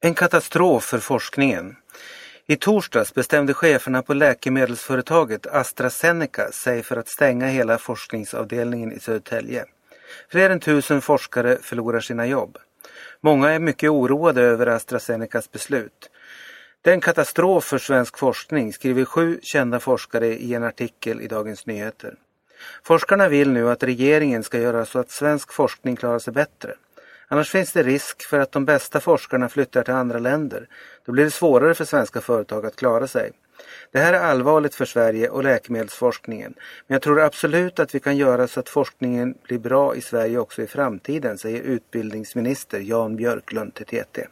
En katastrof för forskningen. I torsdags bestämde cheferna på läkemedelsföretaget AstraZeneca sig för att stänga hela forskningsavdelningen i Södertälje. Fler än tusen forskare förlorar sina jobb. Många är mycket oroade över AstraZenecas beslut. Det är en katastrof för svensk forskning, skriver sju kända forskare i en artikel i Dagens Nyheter. Forskarna vill nu att regeringen ska göra så att svensk forskning klarar sig bättre. Annars finns det risk för att de bästa forskarna flyttar till andra länder. Då blir det svårare för svenska företag att klara sig. Det här är allvarligt för Sverige och läkemedelsforskningen. Men jag tror absolut att vi kan göra så att forskningen blir bra i Sverige också i framtiden, säger utbildningsminister Jan Björklund till TT.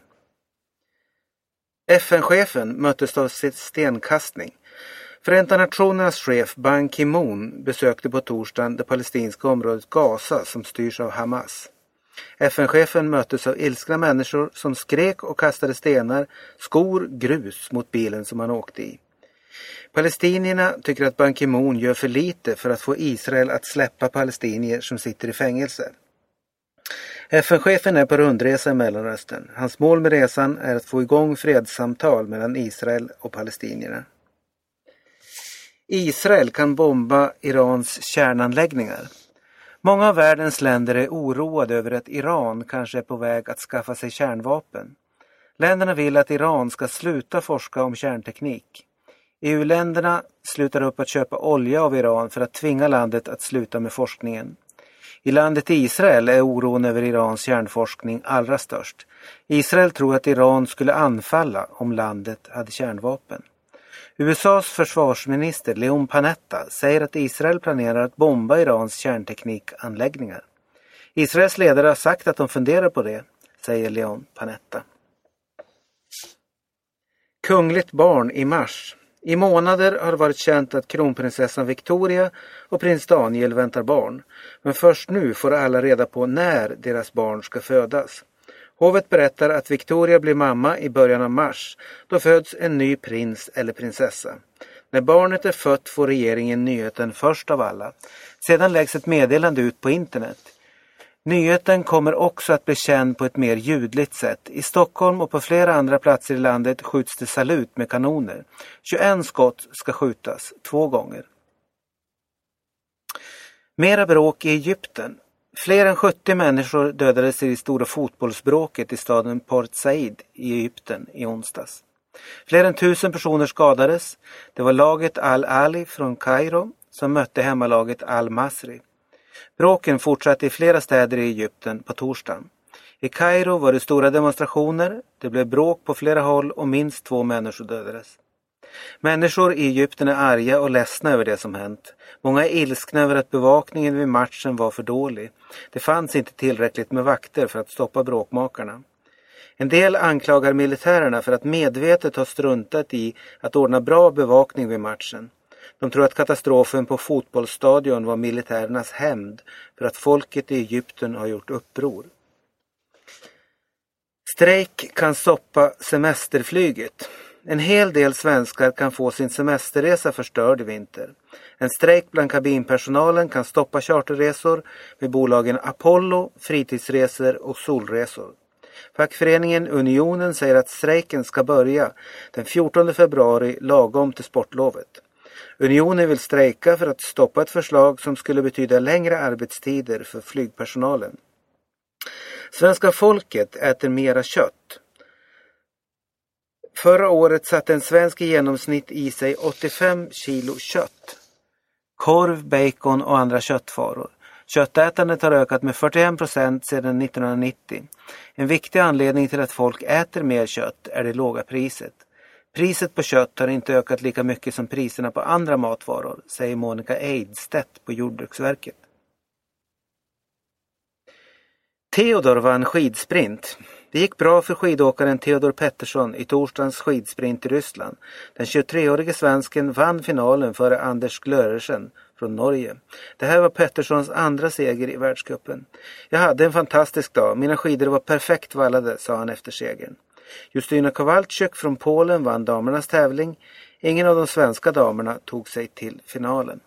FN-chefen möttes av stenkastning. Förenta Nationernas chef Ban Ki-Moon besökte på torsdagen det palestinska området Gaza som styrs av Hamas. FN-chefen möttes av ilskna människor som skrek och kastade stenar, skor, grus mot bilen som han åkte i. Palestinierna tycker att Ban Ki-Moon gör för lite för att få Israel att släppa palestinier som sitter i fängelse. FN-chefen är på rundresa i Mellanöstern. Hans mål med resan är att få igång fredssamtal mellan Israel och palestinierna. Israel kan bomba Irans kärnanläggningar. Många av världens länder är oroade över att Iran kanske är på väg att skaffa sig kärnvapen. Länderna vill att Iran ska sluta forska om kärnteknik. EU-länderna slutar upp att köpa olja av Iran för att tvinga landet att sluta med forskningen. I landet Israel är oron över Irans kärnforskning allra störst. Israel tror att Iran skulle anfalla om landet hade kärnvapen. USAs försvarsminister Leon Panetta säger att Israel planerar att bomba Irans kärnteknikanläggningar. Israels ledare har sagt att de funderar på det, säger Leon Panetta. Kungligt barn i mars. I månader har det varit känt att kronprinsessan Victoria och prins Daniel väntar barn. Men först nu får alla reda på när deras barn ska födas. Hovet berättar att Victoria blir mamma i början av mars. Då föds en ny prins eller prinsessa. När barnet är fött får regeringen nyheten först av alla. Sedan läggs ett meddelande ut på internet. Nyheten kommer också att bli känd på ett mer ljudligt sätt. I Stockholm och på flera andra platser i landet skjuts det salut med kanoner. 21 skott ska skjutas, två gånger. Mera bråk i Egypten. Fler än 70 människor dödades i det stora fotbollsbråket i staden Port Said i Egypten i onsdags. Fler än tusen personer skadades. Det var laget Al-Ali från Kairo som mötte hemmalaget Al-Masri. Bråken fortsatte i flera städer i Egypten på torsdagen. I Kairo var det stora demonstrationer, det blev bråk på flera håll och minst två människor dödades. Människor i Egypten är arga och ledsna över det som hänt. Många är ilskna över att bevakningen vid matchen var för dålig. Det fanns inte tillräckligt med vakter för att stoppa bråkmakarna. En del anklagar militärerna för att medvetet ha struntat i att ordna bra bevakning vid matchen. De tror att katastrofen på fotbollsstadion var militärernas hämnd för att folket i Egypten har gjort uppror. Strejk kan stoppa semesterflyget. En hel del svenskar kan få sin semesterresa förstörd i vinter. En strejk bland kabinpersonalen kan stoppa charterresor med bolagen Apollo, Fritidsresor och Solresor. Fackföreningen Unionen säger att strejken ska börja den 14 februari lagom till sportlovet. Unionen vill strejka för att stoppa ett förslag som skulle betyda längre arbetstider för flygpersonalen. Svenska folket äter mera kött. Förra året satte en svensk i genomsnitt i sig 85 kilo kött. Korv, bacon och andra köttvaror. Köttätandet har ökat med 41 procent sedan 1990. En viktig anledning till att folk äter mer kött är det låga priset. Priset på kött har inte ökat lika mycket som priserna på andra matvaror, säger Monica Eidstedt på Jordbruksverket. Theodor vann skidsprint. Det gick bra för skidåkaren Theodor Pettersson i torsdagens skidsprint i Ryssland. Den 23-årige svensken vann finalen före Anders Glörersen från Norge. Det här var Petterssons andra seger i världscupen. Jag hade en fantastisk dag. Mina skidor var perfekt vallade, sa han efter segern. Justyna Kowalczyk från Polen vann damernas tävling. Ingen av de svenska damerna tog sig till finalen.